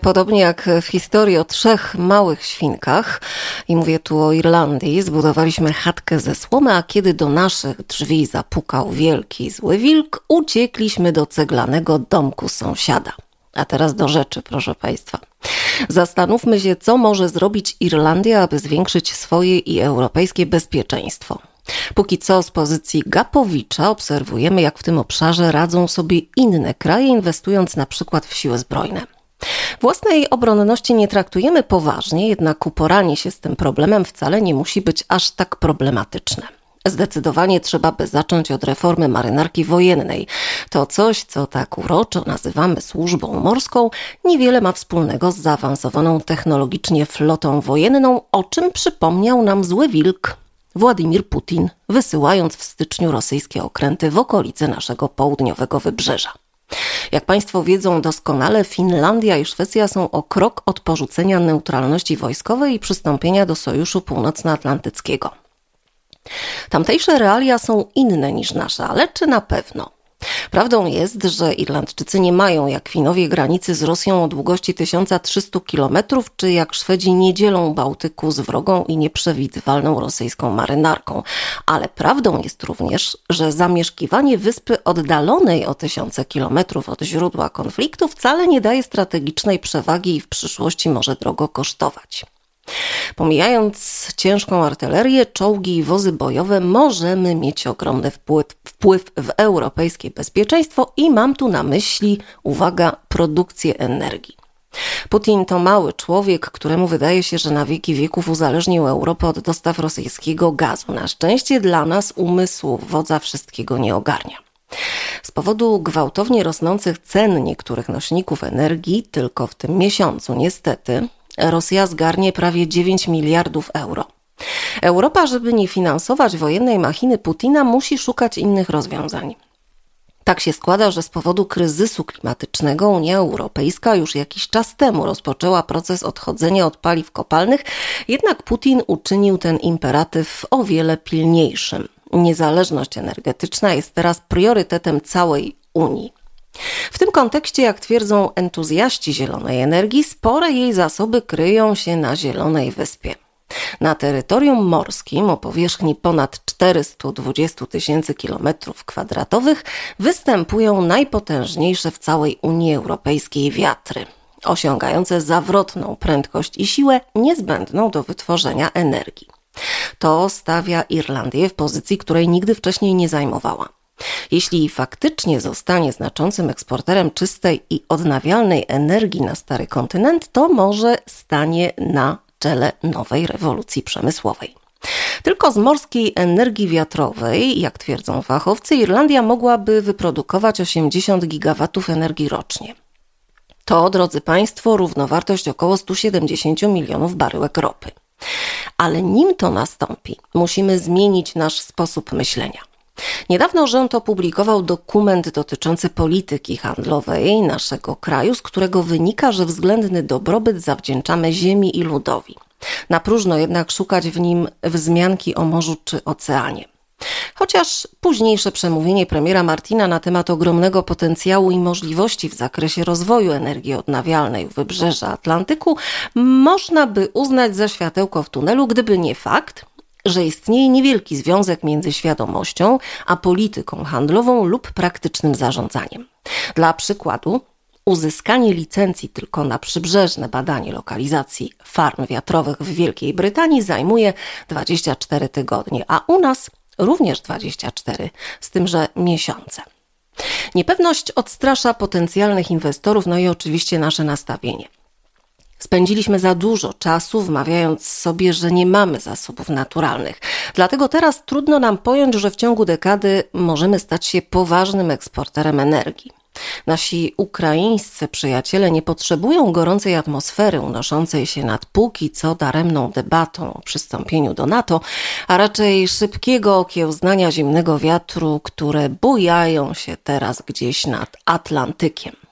Podobnie jak w historii o trzech małych świnkach, i mówię tu o Irlandii, zbudowaliśmy chatkę ze słomy, a kiedy do naszych drzwi zapukał wielki zły wilk, uciekliśmy do ceglanego domku sąsiada. A teraz do rzeczy, proszę Państwa. Zastanówmy się, co może zrobić Irlandia, aby zwiększyć swoje i europejskie bezpieczeństwo. Póki co z pozycji Gapowicza obserwujemy, jak w tym obszarze radzą sobie inne kraje, inwestując na przykład w siły zbrojne. Własnej obronności nie traktujemy poważnie, jednak uporanie się z tym problemem wcale nie musi być aż tak problematyczne. Zdecydowanie trzeba by zacząć od reformy marynarki wojennej. To coś, co tak uroczo nazywamy służbą morską, niewiele ma wspólnego z zaawansowaną technologicznie flotą wojenną, o czym przypomniał nam zły wilk Władimir Putin, wysyłając w styczniu rosyjskie okręty w okolice naszego południowego wybrzeża. Jak Państwo wiedzą doskonale, Finlandia i Szwecja są o krok od porzucenia neutralności wojskowej i przystąpienia do Sojuszu Północnoatlantyckiego. Tamtejsze realia są inne niż nasze, ale czy na pewno? Prawdą jest, że Irlandczycy nie mają jak Finowie granicy z Rosją o długości 1300 km, czy jak Szwedzi nie dzielą Bałtyku z wrogą i nieprzewidywalną rosyjską marynarką. Ale prawdą jest również, że zamieszkiwanie wyspy oddalonej o tysiące kilometrów od źródła konfliktu wcale nie daje strategicznej przewagi i w przyszłości może drogo kosztować. Pomijając ciężką artylerię, czołgi i wozy bojowe, możemy mieć ogromny wpływ, wpływ w europejskie bezpieczeństwo i mam tu na myśli, uwaga, produkcję energii. Putin to mały człowiek, któremu wydaje się, że na wieki wieków uzależnił Europę od dostaw rosyjskiego gazu. Na szczęście dla nas umysł wodza wszystkiego nie ogarnia. Z powodu gwałtownie rosnących cen niektórych nośników energii, tylko w tym miesiącu niestety, Rosja zgarnie prawie 9 miliardów euro. Europa, żeby nie finansować wojennej machiny Putina, musi szukać innych rozwiązań. Tak się składa, że z powodu kryzysu klimatycznego Unia Europejska już jakiś czas temu rozpoczęła proces odchodzenia od paliw kopalnych, jednak Putin uczynił ten imperatyw o wiele pilniejszym. Niezależność energetyczna jest teraz priorytetem całej Unii. W tym kontekście, jak twierdzą entuzjaści zielonej energii, spore jej zasoby kryją się na Zielonej Wyspie. Na terytorium morskim o powierzchni ponad 420 tysięcy kilometrów kwadratowych występują najpotężniejsze w całej Unii Europejskiej wiatry, osiągające zawrotną prędkość i siłę niezbędną do wytworzenia energii. To stawia Irlandię w pozycji, której nigdy wcześniej nie zajmowała. Jeśli faktycznie zostanie znaczącym eksporterem czystej i odnawialnej energii na stary kontynent, to może stanie na czele nowej rewolucji przemysłowej. Tylko z morskiej energii wiatrowej, jak twierdzą fachowcy, Irlandia mogłaby wyprodukować 80 gigawatów energii rocznie. To, drodzy Państwo, równowartość około 170 milionów baryłek ropy. Ale nim to nastąpi, musimy zmienić nasz sposób myślenia. Niedawno rząd opublikował dokument dotyczący polityki handlowej naszego kraju, z którego wynika, że względny dobrobyt zawdzięczamy ziemi i ludowi. Na próżno jednak szukać w nim wzmianki o morzu czy oceanie. Chociaż późniejsze przemówienie premiera Martina na temat ogromnego potencjału i możliwości w zakresie rozwoju energii odnawialnej w wybrzeża Atlantyku można by uznać za światełko w tunelu, gdyby nie fakt, że istnieje niewielki związek między świadomością a polityką handlową lub praktycznym zarządzaniem. Dla przykładu, uzyskanie licencji tylko na przybrzeżne badanie lokalizacji farm wiatrowych w Wielkiej Brytanii zajmuje 24 tygodnie, a u nas również 24, z tym, że miesiące. Niepewność odstrasza potencjalnych inwestorów, no i oczywiście nasze nastawienie. Spędziliśmy za dużo czasu wmawiając sobie, że nie mamy zasobów naturalnych. Dlatego teraz trudno nam pojąć, że w ciągu dekady możemy stać się poważnym eksporterem energii. Nasi ukraińscy przyjaciele nie potrzebują gorącej atmosfery unoszącej się nad póki co daremną debatą o przystąpieniu do NATO, a raczej szybkiego okiełznania zimnego wiatru, które bujają się teraz gdzieś nad Atlantykiem.